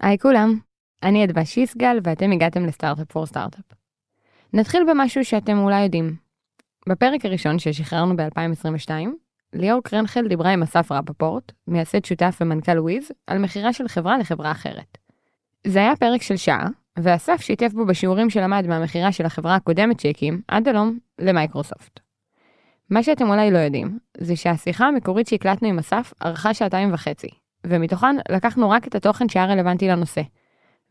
היי כולם, אני אדווה שיסגל ואתם הגעתם ל Startup for Startup. נתחיל במשהו שאתם אולי יודעים. בפרק הראשון ששחררנו ב-2022, ליאור קרנגל דיברה עם אסף רפפורט, מייסד שותף ומנכ"ל וויז, על מכירה של חברה לחברה אחרת. זה היה פרק של שעה, ואסף שיתף בו בשיעורים שלמד מהמכירה של החברה הקודמת שהקים, אדאלום, למייקרוסופט. מה שאתם אולי לא יודעים, זה שהשיחה המקורית שהקלטנו עם אסף ארכה שעתיים וחצי, ומתוכן לקחנו רק את התוכן שהיה רלוונטי לנושא.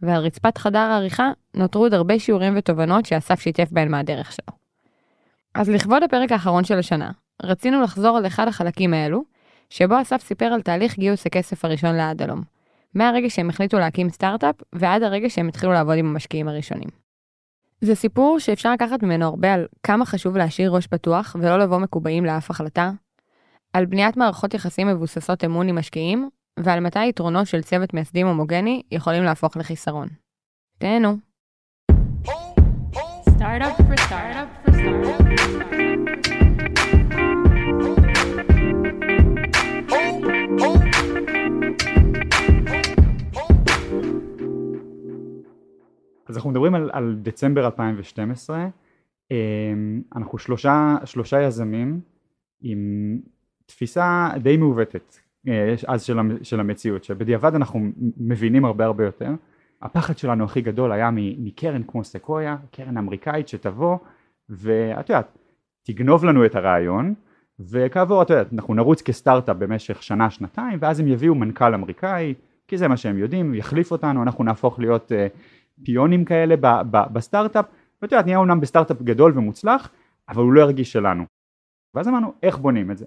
ועל רצפת חדר העריכה נותרו עוד הרבה שיעורים ותובנות שאסף שיתף בהן מהדרך שלו. אז לכבוד הפרק האחרון של השנה, רצינו לחזור על אחד החלקים האלו, שבו אסף סיפר על תהליך גיוס הכסף הראשון לעד הלום. מהרגע שהם החליטו להקים סטארט-אפ, ועד הרגע שהם התחילו לעבוד עם המשקיעים הראשונים. זה סיפור שאפשר לקחת ממנו הרבה על כמה חשוב להשאיר ראש פתוח ולא לבוא מקובעים לאף החלטה, על בניית מערכות יחסים מבוססות אמון עם משקיעים, ועל מתי היתרונות של צוות מייסדים הומוגני יכולים להפוך לחיסרון. תהנו. Startup for startup for startup. אז אנחנו מדברים על, על דצמבר 2012, אמ, אנחנו שלושה, שלושה יזמים עם תפיסה די מעוותת אז של, של המציאות, שבדיעבד אנחנו מבינים הרבה הרבה יותר. הפחד שלנו הכי גדול היה מקרן כמו סקויה, קרן אמריקאית שתבוא ואת יודעת, תגנוב לנו את הרעיון וכעבור את יודעת, אנחנו נרוץ כסטארט-אפ במשך שנה שנתיים ואז הם יביאו מנכ"ל אמריקאי כי זה מה שהם יודעים, יחליף אותנו, אנחנו נהפוך להיות uh, פיונים כאלה בסטארט-אפ. ואת יודעת נהיה אומנם בסטארט-אפ גדול ומוצלח אבל הוא לא ירגיש שלנו. ואז אמרנו איך בונים את זה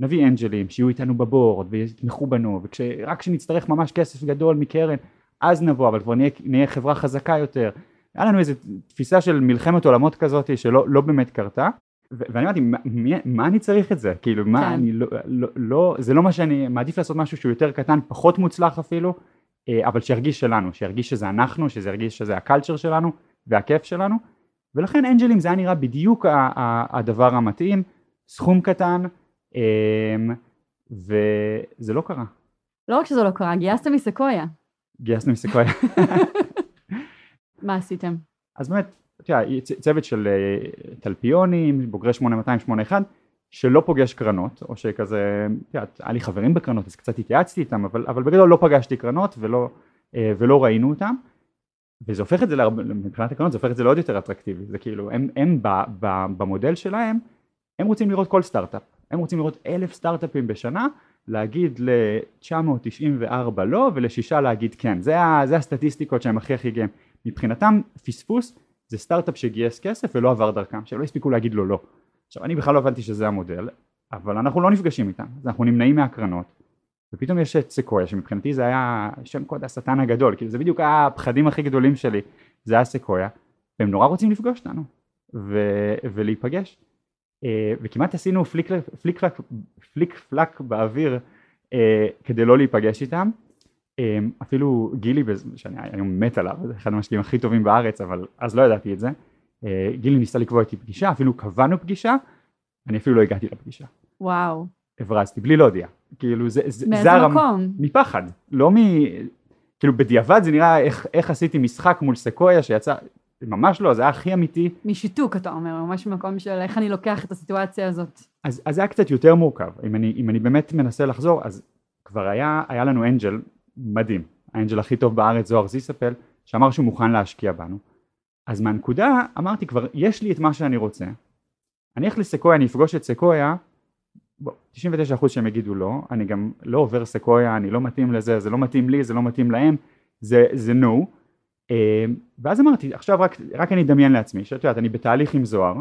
נביא אנג'לים שיהיו איתנו בבורד ויתמכו בנו ורק כשנצטרך ממש כסף גדול מקרן אז נבוא אבל כבר נהיה, נהיה חברה חזקה יותר. היה לנו איזו תפיסה של מלחמת עולמות כזאת שלא לא באמת קרתה ואני אמרתי מה, מה אני צריך את זה? כאילו מה כן. אני לא, לא, לא זה לא מה שאני מעדיף לעשות משהו שהוא יותר קטן פחות מוצלח אפילו אה, אבל שירגיש שלנו שירגיש שזה אנחנו שזה ירגיש שזה הקלצ'ר שלנו והכיף שלנו. ולכן אנג'לים זה היה נראה בדיוק הדבר המתאים סכום קטן וזה לא קרה. לא רק שזה לא קרה, גייסתם מסקויה. גייסנו מסקויה. מה עשיתם? אז באמת צוות של אה, תלפיונים בוגרי 8281 שלא פוגש קרנות או שכזה את יודעת, היה לי חברים בקרנות אז קצת התייעצתי איתם אבל, אבל בגדול לא פגשתי קרנות ולא, אה, ולא ראינו אותם. וזה הופך את זה להרבה, מבחינת הקרנות זה הופך את זה לעוד יותר אטרקטיבי. זה כאילו הם, הם ב, ב, במודל שלהם הם רוצים לראות כל סטארט-אפ הם רוצים לראות אלף סטארט-אפים בשנה להגיד ל-994 לא ולשישה להגיד כן. זה, ה, זה הסטטיסטיקות שהם הכי הכי גאים. מבחינתם פספוס זה סטארט-אפ שגייס כסף ולא עבר דרכם שלא הספיקו להגיד לו לא. עכשיו אני בכלל לא הבנתי שזה המודל אבל אנחנו לא נפגשים איתם אז אנחנו נמנעים מהקרנות ופתאום יש את סקויה שמבחינתי זה היה שם קוד השטן הגדול. כאילו זה בדיוק היה הפחדים הכי גדולים שלי זה היה סקויה והם נורא רוצים לפגוש אותנו ו- ולהיפגש וכמעט עשינו פליק, פליק, פלק, פליק פלק באוויר אה, כדי לא להיפגש איתם. אה, אפילו גילי שאני היום מת עליו זה אחד המשקיעים הכי טובים בארץ אבל אז לא ידעתי את זה. אה, גילי ניסה לקבוע איתי פגישה אפילו קבענו פגישה אני אפילו לא הגעתי לפגישה. וואו. הברזתי בלי להודיע. כאילו זה, זה, מאיזה זה הרמ- מקום? מפחד. לא מ... כאילו בדיעבד זה נראה איך, איך עשיתי משחק מול סקויה שיצא ממש לא זה היה הכי אמיתי. משיתוק אתה אומר, ממש ממקום של איך אני לוקח את הסיטואציה הזאת. אז, אז זה היה קצת יותר מורכב. אם אני, אם אני באמת מנסה לחזור אז כבר היה, היה לנו אנג'ל מדהים. האנג'ל הכי טוב בארץ זוהר זיספל שאמר שהוא מוכן להשקיע בנו. אז מהנקודה אמרתי כבר יש לי את מה שאני רוצה. אני אלך לסקויה אני אפגוש את סקויה. בוא, 99% שהם יגידו לא. אני גם לא עובר סקויה אני לא מתאים לזה זה לא מתאים לי זה לא מתאים להם. זה, זה no אה, ואז אמרתי עכשיו רק, רק אני אדמיין לעצמי שאת יודעת אני בתהליך עם זוהר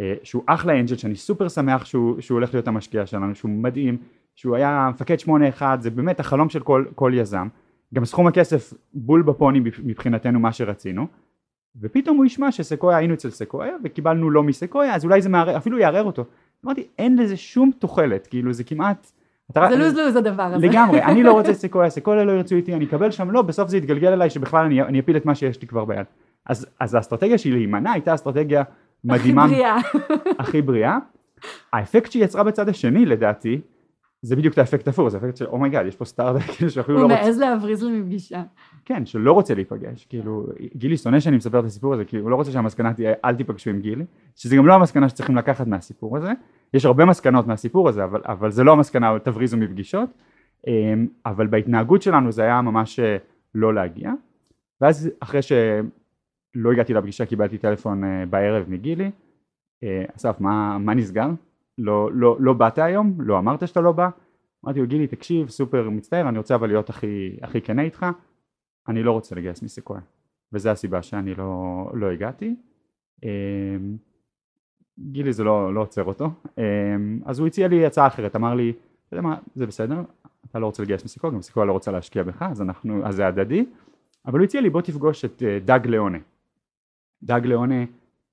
אה, שהוא אחלה אנג'ל שאני סופר שמח שהוא, שהוא הולך להיות המשקיע שלנו שהוא מדהים שהוא היה מפקד 81 זה באמת החלום של כל, כל יזם. גם סכום הכסף בול בפוני מבחינתנו מה שרצינו. ופתאום הוא ישמע שסקויה היינו אצל סקויה וקיבלנו לא מסקויה אז אולי זה מערער, אפילו יערער אותו. אמרתי אין לזה שום תוחלת כאילו זה כמעט זה רק- לוז לוז הדבר הזה. לגמרי אני לא רוצה סקויה סקויה לא ירצו איתי אני אקבל שם לא בסוף זה יתגלגל אליי שבכלל אני, אני אפיל את מה שיש לי כבר ביד אז, אז האסטרטגיה שלי להימנע הייתה אסטרטגיה מדהימה הכי בריאה. הכי בריאה האפקט שהיא יצרה בצד השני לדעתי זה בדיוק את האפקט הפוך, זה אפקט של oh my god, יש פה סטארט כאילו שאפילו לא הוא רוצה, מעז להבריז לי מפגישה. כן, שלא רוצה להיפגש, כאילו, גילי שונא שאני מספר את הסיפור הזה, כאילו, הוא לא רוצה שהמסקנה תהיה אל תיפגשו עם גילי, שזה גם לא המסקנה שצריכים לקחת מהסיפור הזה, יש הרבה מסקנות מהסיפור הזה, אבל, אבל זה לא המסקנה, תבריזו מפגישות, אמ, אבל בהתנהגות שלנו זה היה ממש אה, לא להגיע, ואז אחרי שלא הגעתי לפגישה קיבלתי טלפון אה, בערב מגילי, אה, אסף מה, מה נסגר? לא, לא, לא באת היום? לא אמרת שאתה לא בא? אמרתי לו גילי תקשיב סופר מצטער אני רוצה אבל להיות הכי, הכי כנה איתך. אני לא רוצה לגייס מסקויה וזו הסיבה שאני לא, לא הגעתי. אמ, גילי זה לא, לא עוצר אותו. אמ, אז הוא הציע לי הצעה אחרת אמר לי אתה יודע מה זה בסדר אתה לא רוצה לגייס מסקויה גם מסקויה לא רוצה להשקיע בך אז, אנחנו, אז זה הדדי. אבל הוא הציע לי בוא תפגוש את אה, דג ליאונה דג ליאונה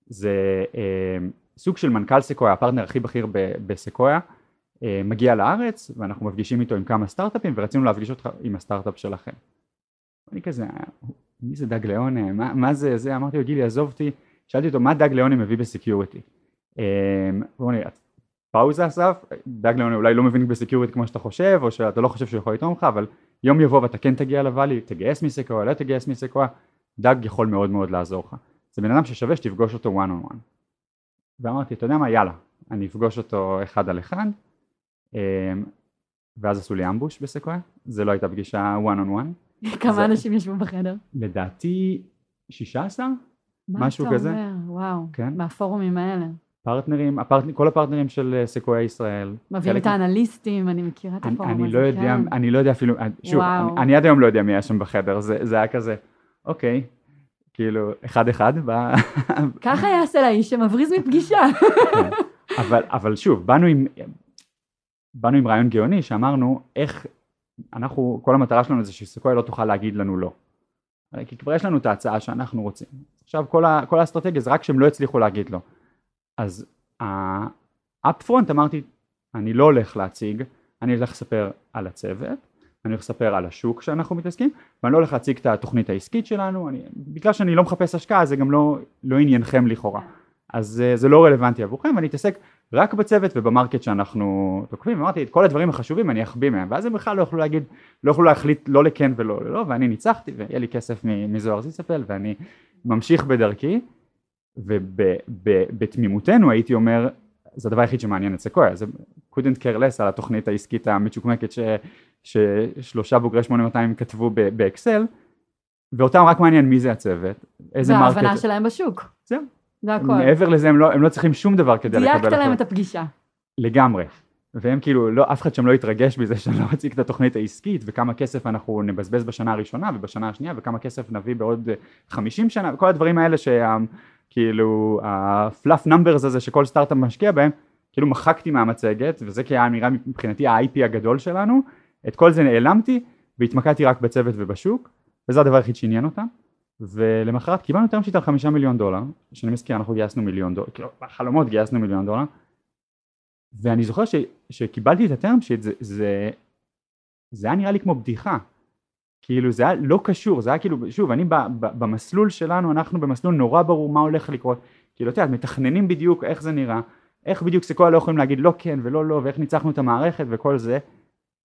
זה אמ, סוג של מנכ"ל סקויה הפרטנר הכי בכיר בסקויה אה, מגיע לארץ ואנחנו מפגישים איתו עם כמה סטארט-אפים ורצינו להפגיש אותך עם הסטארט-אפ שלכם. אני כזה, מי זה דג ליאונה? מה, מה זה זה? אמרתי לו גילי עזוב אותי, שאלתי אותו מה דג ליאונה מביא ב security. אה, הוא אומר לי פאוזה אסף, דג ליאונה אולי לא מבין ב security כמו שאתה חושב או שאתה לא חושב שהוא יכול לתרום לך אבל יום יבוא ואתה כן תגיע ל Valley, תגייס מסקויה, לא תגייס מסקויה, דג יכול מאוד מאוד לעזור לך. זה בן אדם ששווה שתפגוש אותו one on one. ואמרתי אתה יודע מה יאללה אני אפגוש אותו אחד על אחד אמ, ואז עשו לי אמבוש בסקויה, זה לא הייתה פגישה one on one, כמה זה- אנשים ישבו בחדר? לדעתי 16 מה משהו אתה כזה. אומר? וואו, כן. מהפורומים האלה. פרטנרים, הפרטנר, כל הפרטנרים של אה, סקויה ישראל. מביאים את האנליסטים, אני מכירה את הפורום הזה. אני לא יודע, כן. אני לא יודע אפילו, שוב. אני, אני עד היום לא יודע מי היה שם בחדר, זה, זה היה כזה, אוקיי, כאילו, אחד אחד, ב- ככה יעשה לאיש שמבריז מפגישה. כן. אבל, אבל שוב, באנו עם, באנו עם רעיון גאוני שאמרנו איך אנחנו, כל המטרה שלנו זה שסקויה לא תוכל להגיד לנו לא. כי כבר יש לנו את ההצעה שאנחנו רוצים. עכשיו כל, ה, כל האסטרטגיה זה רק שהם לא הצליחו להגיד לא. אז ה-up front אמרתי, אני לא הולך להציג, אני הולך לספר על הצוות, אני הולך לספר על השוק שאנחנו מתעסקים, ואני לא הולך להציג את התוכנית העסקית שלנו, אני, בגלל שאני לא מחפש השקעה זה גם לא, לא עניינכם לכאורה. אז אה, זה לא רלוונטי עבורכם ואני אתעסק רק בצוות ובמרקט שאנחנו תוקפים אמרתי את כל הדברים החשובים אני אחביא מהם ואז הם בכלל לא יכלו להגיד לא יכלו להחליט לא לכן ולא ללא ואני ניצחתי ויהיה לי כסף מזוהר זיספל ואני ממשיך בדרכי ובתמימותנו הייתי אומר זה הדבר היחיד שמעניין את סקויה זה couldn't care less על התוכנית העסקית המצ'וקמקת ש, ששלושה בוגרי 8200 כתבו באקסל ואותם רק מעניין מי זה הצוות איזה market וההבנה שלהם בשוק. זהו. זה הכל. מעבר לזה הם לא, הם לא צריכים שום דבר כדי לקבל דייקת להם. את הפגישה. לגמרי. והם כאילו, לא, אף אחד שם לא יתרגש מזה שאני לא אציג את התוכנית העסקית וכמה כסף אנחנו נבזבז בשנה הראשונה ובשנה השנייה וכמה כסף נביא בעוד אה, 50 שנה וכל הדברים האלה שכאילו ה fluff numbers הזה שכל סטארט-אפ משקיע בהם כאילו מחקתי מהמצגת וזה כי נראה מבחינתי ה-IP הגדול שלנו את כל זה נעלמתי והתמקדתי רק בצוות ובשוק וזה הדבר היחיד שעניין אותם ולמחרת קיבלנו term sheet על חמישה מיליון דולר שאני מזכיר אנחנו גייסנו מיליון דולר כאילו בחלומות גייסנו מיליון דולר. ואני זוכר ש, שקיבלתי את ה term sheet זה, זה, זה היה נראה לי כמו בדיחה. כאילו זה היה לא קשור זה היה כאילו שוב אני ב, ב, במסלול שלנו אנחנו במסלול נורא ברור מה הולך לקרות. כאילו אתה יודע מתכננים בדיוק איך זה נראה איך בדיוק סקויה לא יכולים להגיד לא כן ולא לא ואיך ניצחנו את המערכת וכל זה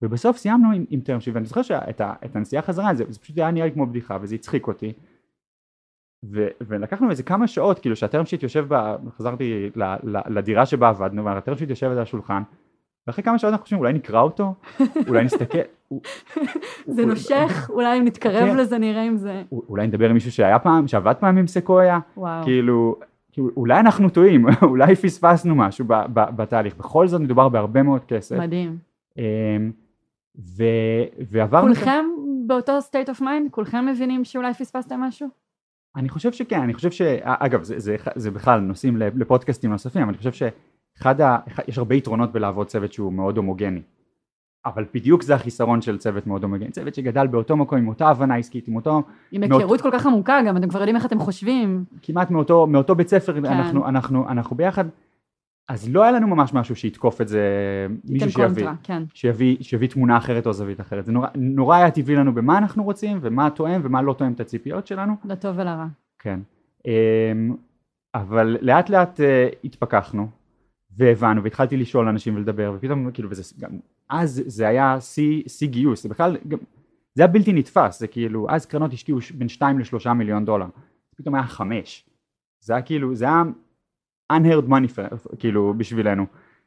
ובסוף סיימנו עם, עם טרם שיט ואני זוכר שאת הנסיעה חזרה זה, זה פשוט היה נראה לי כמו בדיחה וזה הצחיק אותי ו, ולקחנו איזה כמה שעות כאילו שהטרם שיט יושב ב... חזרתי ל, ל, לדירה שבה עבדנו והטרם שיט יושבת על השולחן ואחרי כמה שעות אנחנו חושבים אולי נקרא אותו אולי נסתכל זה נושך, אולי אם נתקרב כן. לזה נראה אם זה... אולי נדבר עם מישהו שהיה פעם שעבד פעם עם סקויה. כאילו כאילו, אולי אנחנו טועים אולי פספסנו משהו בתהליך בכל זאת מדובר בהרבה מאוד כסף מדהים. ו, ועברנו את כולכם באותו state of mind? כולכם מבינים שאולי פספסתם משהו? אני חושב שכן, אני חושב ש... אגב, זה, זה, זה בכלל נושאים לפודקאסטים נוספים, אבל אני חושב שאחד ה... יש הרבה יתרונות בלעבוד צוות שהוא מאוד הומוגני. אבל בדיוק זה החיסרון של צוות מאוד הומוגני, צוות שגדל באותו מקום עם אותה הבנה עסקית, עם אותו, עם היכרות כל כך עמוקה גם, אתם כבר יודעים איך אתם חושבים. כמעט מאותו, מאותו בית ספר, כן. אנחנו, אנחנו, אנחנו ביחד, אז לא היה לנו ממש משהו שיתקוף את זה, מישהו שיביא, קונטרה, כן. שיביא, שיביא תמונה אחרת או זווית אחרת, זה נורא, נורא היה טבעי לנו במה אנחנו רוצים ומה תואם ומה לא תואם את הציפיות שלנו, לטוב ולרע. כן. אמ, אבל לאט לאט אה, התפכחנו והבנו והתחלתי לשאול אנשים ולדבר ופתאום כאילו וזה גם אז זה היה שיא שיא גיוס זה בכלל גם זה היה בלתי נתפס זה כאילו אז קרנות השקיעו בין 2 ל-3 מיליון דולר פתאום היה 5 זה היה כאילו זה היה unheard money כאילו בשבילנו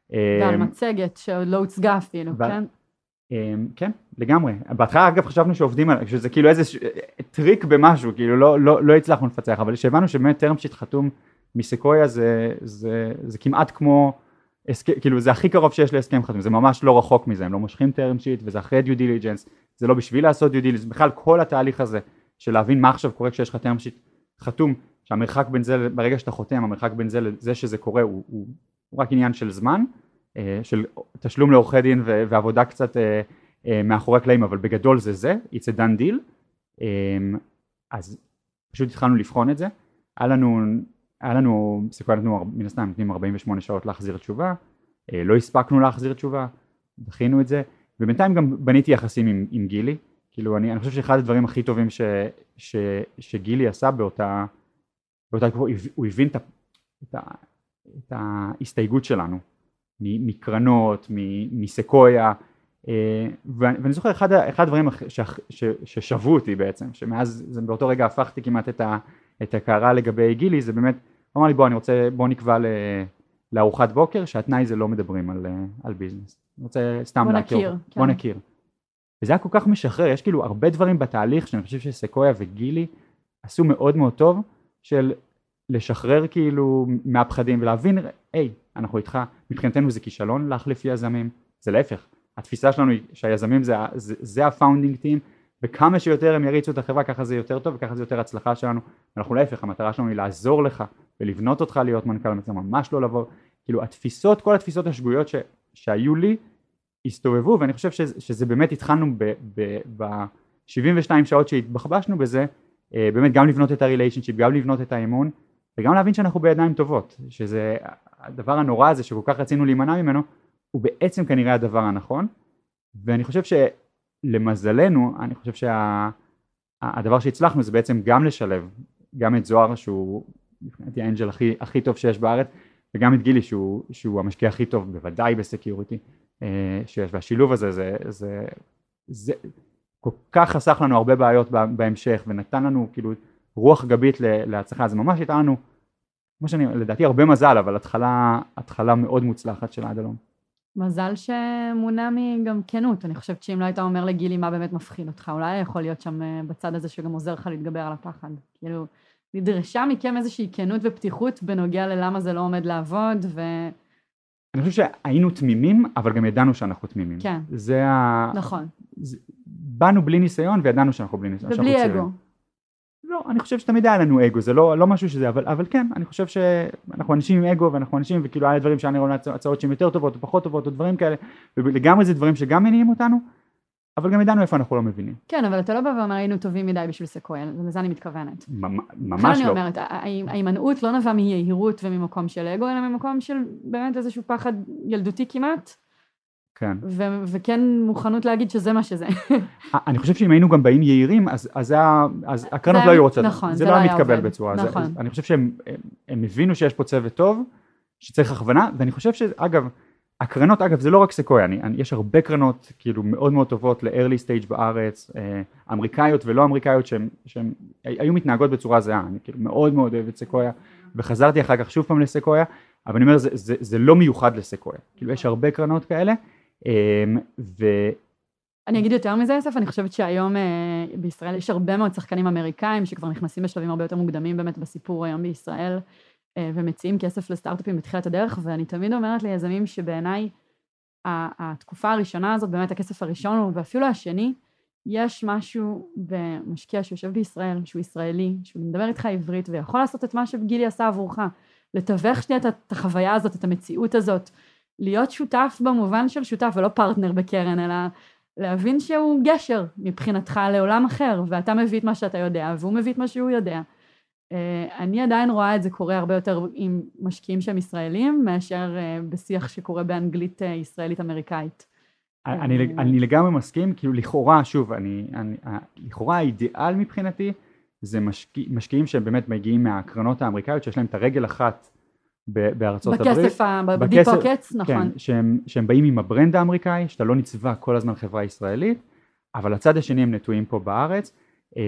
ועל אמ, מצגת שעוד לא הוצגה אפילו, ו- כן? אמ, כן לגמרי בהתחלה אגב חשבנו שעובדים על שזה כאילו איזה ש- טריק במשהו כאילו לא, לא, לא הצלחנו לפצח אבל כשהבנו שבאמת term sheet חתום מסקויה זה, זה, זה כמעט כמו הסכם, כאילו זה הכי קרוב שיש להסכם חתום זה ממש לא רחוק מזה הם לא מושכים term sheet וזה אחרי due diligence זה לא בשביל לעשות due diligence בכלל כל התהליך הזה של להבין מה עכשיו קורה כשיש לך term sheet חתום שהמרחק בין זה ברגע שאתה חותם המרחק בין זה לזה שזה קורה הוא, הוא, הוא רק עניין של זמן אה, של תשלום לעורכי דין ו- ועבודה קצת אה, אה, מאחורי הקלעים אבל בגדול זה זה it's a done deal. אז פשוט התחלנו לבחון את זה. היה לנו היה לנו סיכוי נתנו מן הסתם נותנים 48 שעות להחזיר תשובה. לא הספקנו להחזיר תשובה דחינו את זה. ובינתיים גם בניתי יחסים עם, עם גילי. כאילו אני, אני חושב שאחד הדברים הכי טובים ש, ש, שגילי עשה באותה באותה תקופה הוא, הבין את, את, את ההסתייגות שלנו מקרנות, מסקויה אה, ואני זוכר אחד, אחד הדברים ששבו אותי בעצם שמאז זה באותו רגע הפכתי כמעט את, ה, את הקערה לגבי גילי זה באמת הוא אמר לי בוא אני רוצה בוא נקבע ל, לארוחת בוקר שהתנאי זה לא מדברים על, אה, על ביזנס אני רוצה סתם להכיר נכיר. כן. בוא נכיר וזה היה כל כך משחרר יש כאילו הרבה דברים בתהליך שאני חושב שסקויה וגילי עשו מאוד מאוד טוב של לשחרר כאילו מהפחדים ולהבין היי אנחנו איתך. מבחינתנו זה כישלון להחליף יזמים. זה להפך. התפיסה שלנו היא שהיזמים זה, זה, זה ה founding team וכמה שיותר הם יריצו את החברה ככה זה יותר טוב וככה זה יותר הצלחה שלנו. אנחנו להפך המטרה שלנו היא לעזור לך ולבנות אותך להיות מנכ"ל זה ממש לא לבוא. כאילו התפיסות כל התפיסות השגויות ש, שהיו לי הסתובבו ואני חושב שזה, שזה באמת התחלנו ב-72 שעות שהתבחבשנו בזה אה, באמת גם לבנות את הריליישנשיפ גם לבנות את האמון וגם להבין שאנחנו בידיים טובות שזה הדבר הנורא הזה שכל כך רצינו להימנע ממנו הוא בעצם כנראה הדבר הנכון. ואני חושב שלמזלנו אני חושב שהדבר שהצלחנו זה בעצם גם לשלב גם את זוהר שהוא מבחינתי האנג'ל הכי, הכי טוב שיש בארץ וגם את גילי שהוא, שהוא המשקיע הכי טוב בוודאי בסקיוריטי אה, שיש. והשילוב הזה זה, זה, זה כל כך חסך לנו הרבה בעיות בה- בהמשך ונתן לנו כאילו רוח גבית להצלחה זה ממש לנו כמו שאני לדעתי הרבה מזל אבל התחלה התחלה מאוד מוצלחת של עד הלום מזל שמונע מגם כנות, אני חושבת שאם לא היית אומר לגילי מה באמת מפחיד אותך, אולי יכול להיות שם אה, בצד הזה שגם עוזר לך להתגבר על הפחד. כאילו, נדרשה מכם איזושהי כנות ופתיחות בנוגע ללמה זה לא עומד לעבוד, ו... אני חושב שהיינו תמימים אבל גם ידענו שאנחנו תמימים כן. זה ה... נכון, זה... באנו בלי ניסיון וידענו שאנחנו בלי ניסיון ובלי. אגו. לא, אני חושב שתמיד היה לנו אגו, זה לא, לא משהו שזה, אבל, אבל כן, אני חושב שאנחנו אנשים עם אגו ואנחנו אנשים וכאילו היה דברים שהיה נראה לנו הצעות שהן יותר טובות או פחות טובות או דברים כאלה, ולגמרי זה דברים שגם מניעים אותנו, אבל גם ידענו איפה אנחנו לא מבינים. כן, אבל אתה לא בא ואומר היינו טובים מדי בשביל סקויה, לזה אני מתכוונת. ממש אני לא. אומרת, ההי- ההימנעות לא נבעה מיהירות וממקום של אגו, אלא ממקום של באמת איזשהו פחד ילדותי כמעט, כן. ו- וכן מוכנות להגיד שזה מה שזה. אני חושב שאם היינו גם באים יהירים, אז, אז, אז הקרנות זה- לא היו רוצות, נכון, זה זה לא לא היה מתקבל עובד. בצורה, נכון. זה, אני חושב שהם הם, הם הבינו שיש פה צוות טוב, שצריך הכוונה, ואני חושב שאגב, הקרנות, אגב זה לא רק סקויה, אני, אני, יש הרבה קרנות כאילו מאוד מאוד טובות ל-early stage בארץ, אה, אמריקאיות ולא אמריקאיות שהן היו מתנהגות בצורה זהה, אני כאילו מאוד מאוד אוהב את סקויה, וחזרתי אחר כך שוב פעם לסקויה, אבל אני אומר זה, זה, זה לא מיוחד לסקויה, כאילו יש הרבה קרנות כאלה, אה, ו... אני אגיד יותר מזה, יוסף, אני חושבת שהיום אה, בישראל יש הרבה מאוד שחקנים אמריקאים שכבר נכנסים בשלבים הרבה יותר מוקדמים באמת בסיפור היום בישראל, אה, ומציעים כסף לסטארט-אפים בתחילת הדרך, ואני תמיד אומרת ליזמים שבעיניי התקופה הראשונה הזאת, באמת הכסף הראשון, ואפילו השני, יש משהו במשקיע שיושב בישראל, שהוא ישראלי, שהוא מדבר איתך עברית ויכול לעשות את מה שגילי עשה עבורך, לתווך שנייה את החוויה הזאת, את המציאות הזאת, להיות שותף במובן של שותף ולא פרטנר בקרן, אלא להבין שהוא גשר מבחינתך לעולם אחר, ואתה מביא את מה שאתה יודע, והוא מביא את מה שהוא יודע. אה, אני עדיין רואה את זה קורה הרבה יותר עם משקיעים שהם ישראלים, מאשר אה, בשיח שקורה באנגלית אה, ישראלית-אמריקאית. אני, אני לגמרי מסכים, כאילו לכאורה, שוב, אני, אני, לכאורה האידיאל מבחינתי זה משקיע, משקיעים שהם באמת מגיעים מהקרנות האמריקאיות שיש להם את הרגל אחת בארצות בכסף, הברית. בכסף, ב deep pockets, נכון. כן, שהם, שהם באים עם ה brand האמריקאי, שאתה לא נצבע כל הזמן חברה ישראלית, אבל הצד השני הם נטועים פה בארץ, אמ,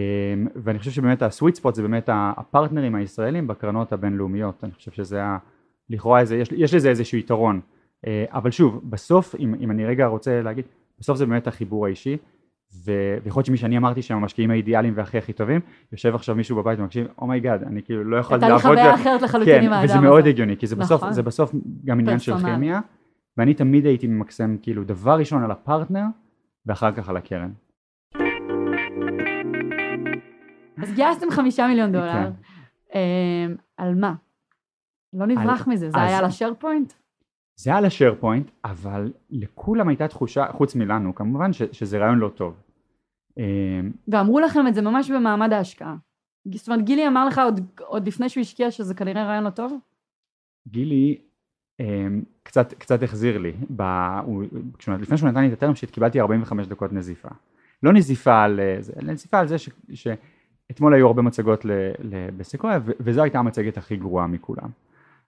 ואני חושב שבאמת ה sweet spot זה באמת הפרטנרים הישראלים בקרנות הבינלאומיות, אני חושב שזה ה... לכאורה איזה, יש, יש לזה איזשהו יתרון, אה, אבל שוב, בסוף, אם, אם אני רגע רוצה להגיד, בסוף זה באמת החיבור האישי, ויכול להיות שמי שאני אמרתי שהם המשקיעים האידיאליים והכי הכי טובים, יושב עכשיו מישהו בבית ומקשיב, oh my god, oh אני כאילו לא יכול לעבוד... הייתה לי חוויה אחרת לחלוטין כן, עם האדם הזה. וזה מאוד הגיוני, כי זה בסוף, נכון. זה בסוף גם עניין של כימיה, ואני תמיד הייתי ממקסם כאילו דבר ראשון על הפרטנר, ואחר כך על הקרן. אז גייסתם חמישה מיליון דולר, כן. אמ, על מה? לא נברח מזה, זה היה על ה SharePoint? זה היה על ה SharePoint, אבל לכולם הייתה תחושה, חוץ מלנו כמובן, ש, שזה רעיון לא טוב. אמ, ואמרו לכם את זה ממש במעמד ההשקעה. זאת אומרת, גילי אמר לך עוד, עוד לפני שהוא השקיע שזה כנראה רעיון לא טוב? גילי אמ, קצת, קצת החזיר לי. ב, הוא, לפני שהוא נתן לי את הטרם שיט קיבלתי 45 דקות נזיפה. לא נזיפה על זה, נזיפה על זה ש, שאתמול היו הרבה מצגות בסקויה, וזו הייתה המצגת הכי גרועה מכולם.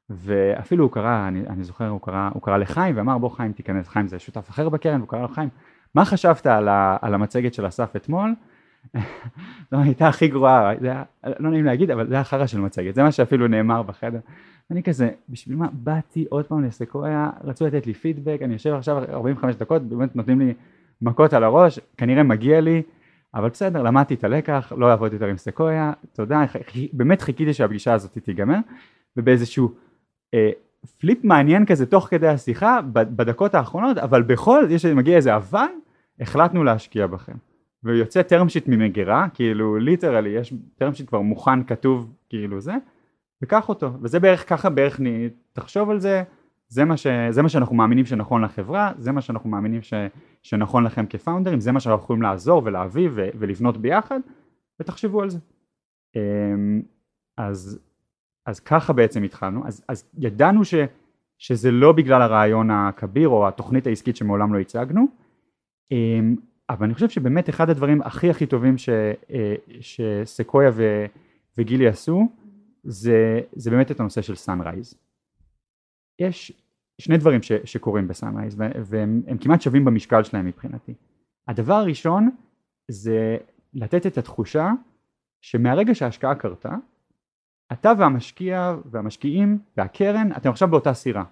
ואפילו הוא קרא, אני, אני זוכר, הוא קרא, הוא קרא לחיים ואמר בוא חיים תיכנס, חיים זה שותף אחר בקרן, והוא קרא לו חיים, מה חשבת על, ה, על המצגת של אסף אתמול? זו הייתה הכי גרועה, לא נעים להגיד, אבל זה היה חרא של מצגת, זה מה שאפילו נאמר בחדר. אני כזה, בשביל מה באתי עוד פעם לסקויה, רצו לתת לי פידבק, אני יושב עכשיו 45 דקות, באמת נותנים לי מכות על הראש, כנראה מגיע לי, אבל בסדר, למדתי את הלקח, לא לעבוד יותר עם סקויה, תודה, באמת חיכיתי שהפגישה הזאת תיגמר, ובאיזשהו flip מעניין כזה תוך כדי השיחה בדקות האחרונות אבל בכל זאת יש מגיע איזה אבל החלטנו להשקיע בכם. ויוצא term sheet ממגירה כאילו literally יש term sheet כבר מוכן כתוב כאילו זה וקח אותו. וזה בערך ככה בערך תחשוב על זה. זה מה, ש, זה מה שאנחנו מאמינים שנכון לחברה זה מה שאנחנו מאמינים ש, שנכון לכם כפאונדרים זה מה שאנחנו יכולים לעזור ולהביא ו, ולבנות ביחד ותחשבו על זה. אמ, אז אז ככה בעצם התחלנו, אז, אז ידענו ש, שזה לא בגלל הרעיון הכביר או התוכנית העסקית שמעולם לא הצגנו, אמ, אבל אני חושב שבאמת אחד הדברים הכי הכי טובים ש, אה, שסקויה ו, וגילי עשו זה, זה באמת את הנושא של fundraise. יש שני דברים ש, שקורים ב fundraise והם כמעט שווים במשקל שלהם מבחינתי. הדבר הראשון זה לתת את התחושה שמהרגע שההשקעה קרתה אתה והמשקיע והמשקיעים והקרן אתם עכשיו באותה סירה.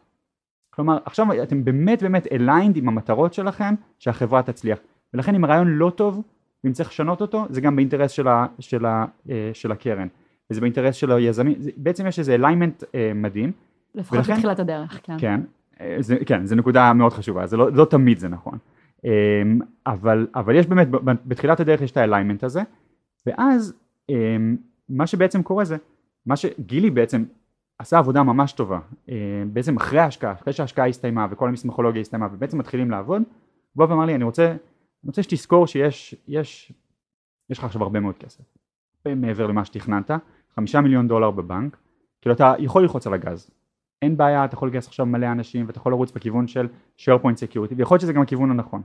כלומר עכשיו אתם באמת באמת aligned עם המטרות שלכם שהחברה תצליח. ולכן אם הרעיון לא טוב ואם צריך לשנות אותו זה גם באינטרס של, ה, של, ה, אה, של הקרן. וזה באינטרס של היזמים. בעצם יש איזה alignment אה, מדהים. לפחות ולכן, בתחילת הדרך כן. כן. אה, זה, כן זה נקודה מאוד חשובה. זה לא, לא תמיד זה נכון. אבל, אבל יש באמת בתחילת הדרך יש את האליימנט הזה. ואז מה שבעצם קורה זה מה שגילי בעצם עשה עבודה ממש טובה אה, בעצם אחרי ההשקעה, אחרי שההשקעה הסתיימה וכל המסמכולוגיה הסתיימה ובעצם מתחילים לעבוד הוא בא ואמר לי אני רוצה, אני רוצה שתזכור שיש יש, יש לך עכשיו הרבה מאוד כסף מעבר למה שתכננת חמישה מיליון דולר בבנק כאילו אתה יכול ללחוץ על הגז אין בעיה אתה יכול לגייס עכשיו מלא אנשים ואתה יכול לרוץ בכיוון של SharePoint Security ויכול להיות שזה גם הכיוון הנכון.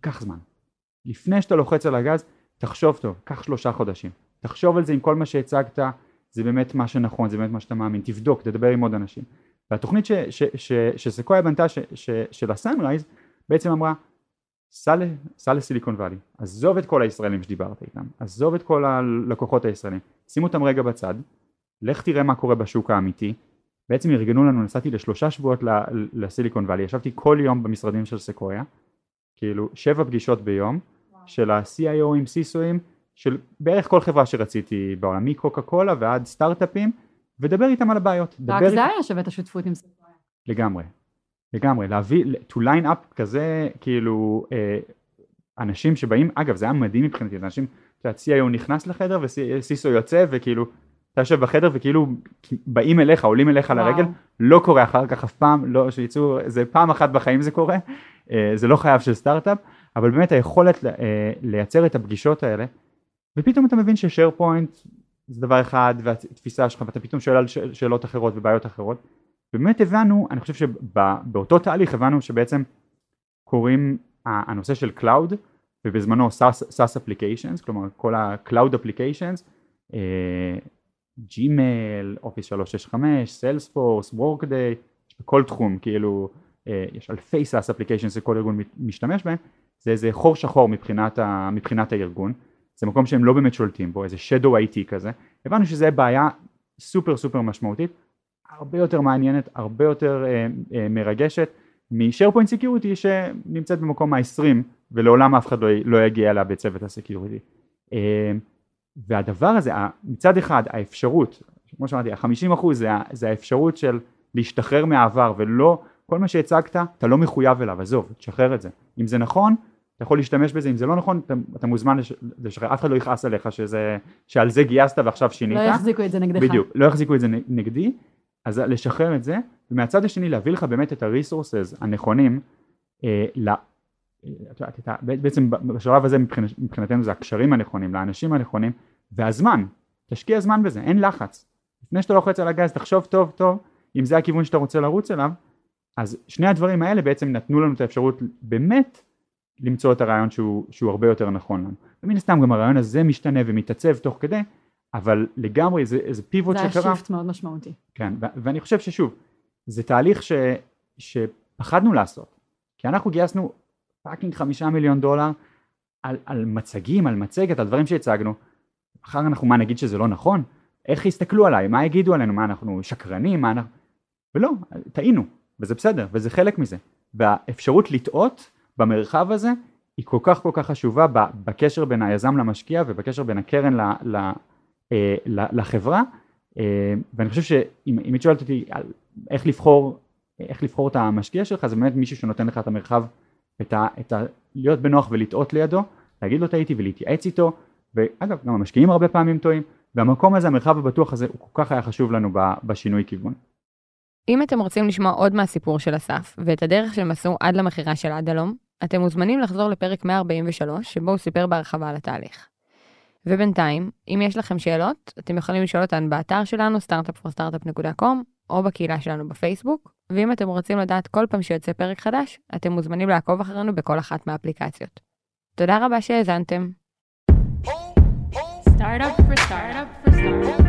קח זמן. לפני שאתה לוחץ על הגז תחשוב טוב קח שלושה חודשים תחשוב על זה עם כל מה שהצגת זה באמת מה שנכון, זה באמת מה שאתה מאמין, תבדוק, תדבר עם עוד אנשים. והתוכנית שסקויה בנתה ש, ש, של הסאנרייז בעצם אמרה סע לסיליקון וואלי, עזוב את כל הישראלים שדיברת איתם, עזוב את כל הלקוחות הישראלים, שים אותם רגע בצד, לך תראה מה קורה בשוק האמיתי, בעצם ארגנו לנו, נסעתי לשלושה שבועות לסיליקון וואלי, ישבתי כל יום במשרדים של סקויה, כאילו שבע פגישות ביום, של ה-CIO עם CISOים, של בערך כל חברה שרציתי בעולם, מקוקה קולה ועד סטארט-אפים, ודבר איתם על הבעיות. רק זה היה שווה את השותפות עם סקויה. לגמרי, לגמרי, להביא, to line up כזה, כאילו, אה, אנשים שבאים, אגב זה היה מדהים מבחינתי, אנשים, אתה יודע, CIO נכנס לחדר וסיסו יוצא וכאילו, אתה יושב בחדר וכאילו באים אליך, עולים אליך וואו. לרגל, לא קורה אחר כך אף פעם, לא שיצאו, זה פעם אחת בחיים זה קורה, אה, זה לא חייב של סטארט-אפ, אבל באמת היכולת אה, לייצר את הפגישות האלה, ופתאום אתה מבין ששייר פוינט זה דבר אחד והתפיסה שלך ואתה פתאום שואל על שאלות אחרות ובעיות אחרות. ובאמת הבנו, אני חושב שבאותו תהליך הבנו שבעצם קוראים הנושא של Cloud ובזמנו SaaS Applications, כלומר כל ה-Cloud Applications, אה, Gmail, Office 365, Salesforce, Workday, בכל תחום, כאילו אה, יש אלפי SaaS application שכל ארגון משתמש בהם, זה איזה חור שחור מבחינת, ה, מבחינת הארגון, זה מקום שהם לא באמת שולטים בו, איזה shadow IT כזה, הבנו שזה בעיה סופר סופר משמעותית, הרבה יותר מעניינת, הרבה יותר אה, אה, מרגשת מ-SharePoint Security שנמצאת במקום ה-20 ולעולם אף אחד לא, לא יגיע אליה בצוות הסקיוריטי. אה, והדבר הזה, מצד אחד האפשרות, כמו שאמרתי, ה-50% זה, זה האפשרות של להשתחרר מהעבר ולא, כל מה שהצגת אתה לא מחויב אליו, עזוב, תשחרר את זה. אם זה נכון, אתה יכול להשתמש בזה, אם זה לא נכון, אתה, אתה מוזמן לשחרר, אף אחד לא יכעס עליך שזה, שעל זה גייסת ועכשיו שינית. לא יחזיקו את זה נגדך. בדיוק, לא יחזיקו את זה נגדי, אז לשחרר את זה, ומהצד השני להביא לך באמת את הריסורסס הנכונים, אה, ל... בעצם בשלב הזה מבחינת, מבחינתנו זה הקשרים הנכונים, לאנשים הנכונים, והזמן, תשקיע זמן בזה, אין לחץ. לפני שאתה לוחץ על הגז תחשוב טוב טוב אם זה הכיוון שאתה רוצה לרוץ אליו, אז שני הדברים האלה בעצם נתנו לנו את האפשרות באמת למצוא את הרעיון שהוא, שהוא הרבה יותר נכון לנו. ומן הסתם גם הרעיון הזה משתנה ומתעצב תוך כדי, אבל לגמרי זה איזה pivot שקרה. זה היה shift מאוד משמעותי. כן, ו- ואני חושב ששוב, זה תהליך ש- שפחדנו לעשות, כי אנחנו גייסנו fucking חמישה מיליון דולר על, על מצגים, על מצגת, על דברים שהצגנו, אחר אנחנו מה נגיד שזה לא נכון? איך יסתכלו עליי? מה יגידו עלינו? מה אנחנו שקרנים? מה אנחנו... ולא, טעינו, וזה בסדר, וזה חלק מזה. והאפשרות לטעות במרחב הזה היא כל כך כל כך חשובה בקשר בין היזם למשקיע ובקשר בין הקרן ל, ל, אה, ל, לחברה. אה, ואני חושב שאם את שואלת אותי על איך לבחור איך לבחור את המשקיע שלך זה באמת מישהו שנותן לך את המרחב את ה, את ה, להיות בנוח ולטעות לידו להגיד לו טעיתי ולהתייעץ איתו. ואגב גם המשקיעים הרבה פעמים טועים. והמקום הזה המרחב הבטוח הזה הוא כל כך היה חשוב לנו בשינוי כיוון. אם אתם רוצים לשמוע עוד מהסיפור של אסף ואת הדרך שהם עשו עד למכירה של עד הלום אתם מוזמנים לחזור לפרק 143, שבו הוא סיפר בהרחבה על התהליך. ובינתיים, אם יש לכם שאלות, אתם יכולים לשאול אותן באתר שלנו, startupforstartup.com, או בקהילה שלנו בפייסבוק, ואם אתם רוצים לדעת כל פעם שיוצא פרק חדש, אתם מוזמנים לעקוב אחרינו בכל אחת מהאפליקציות. תודה רבה שהאזנתם. Startup for startup.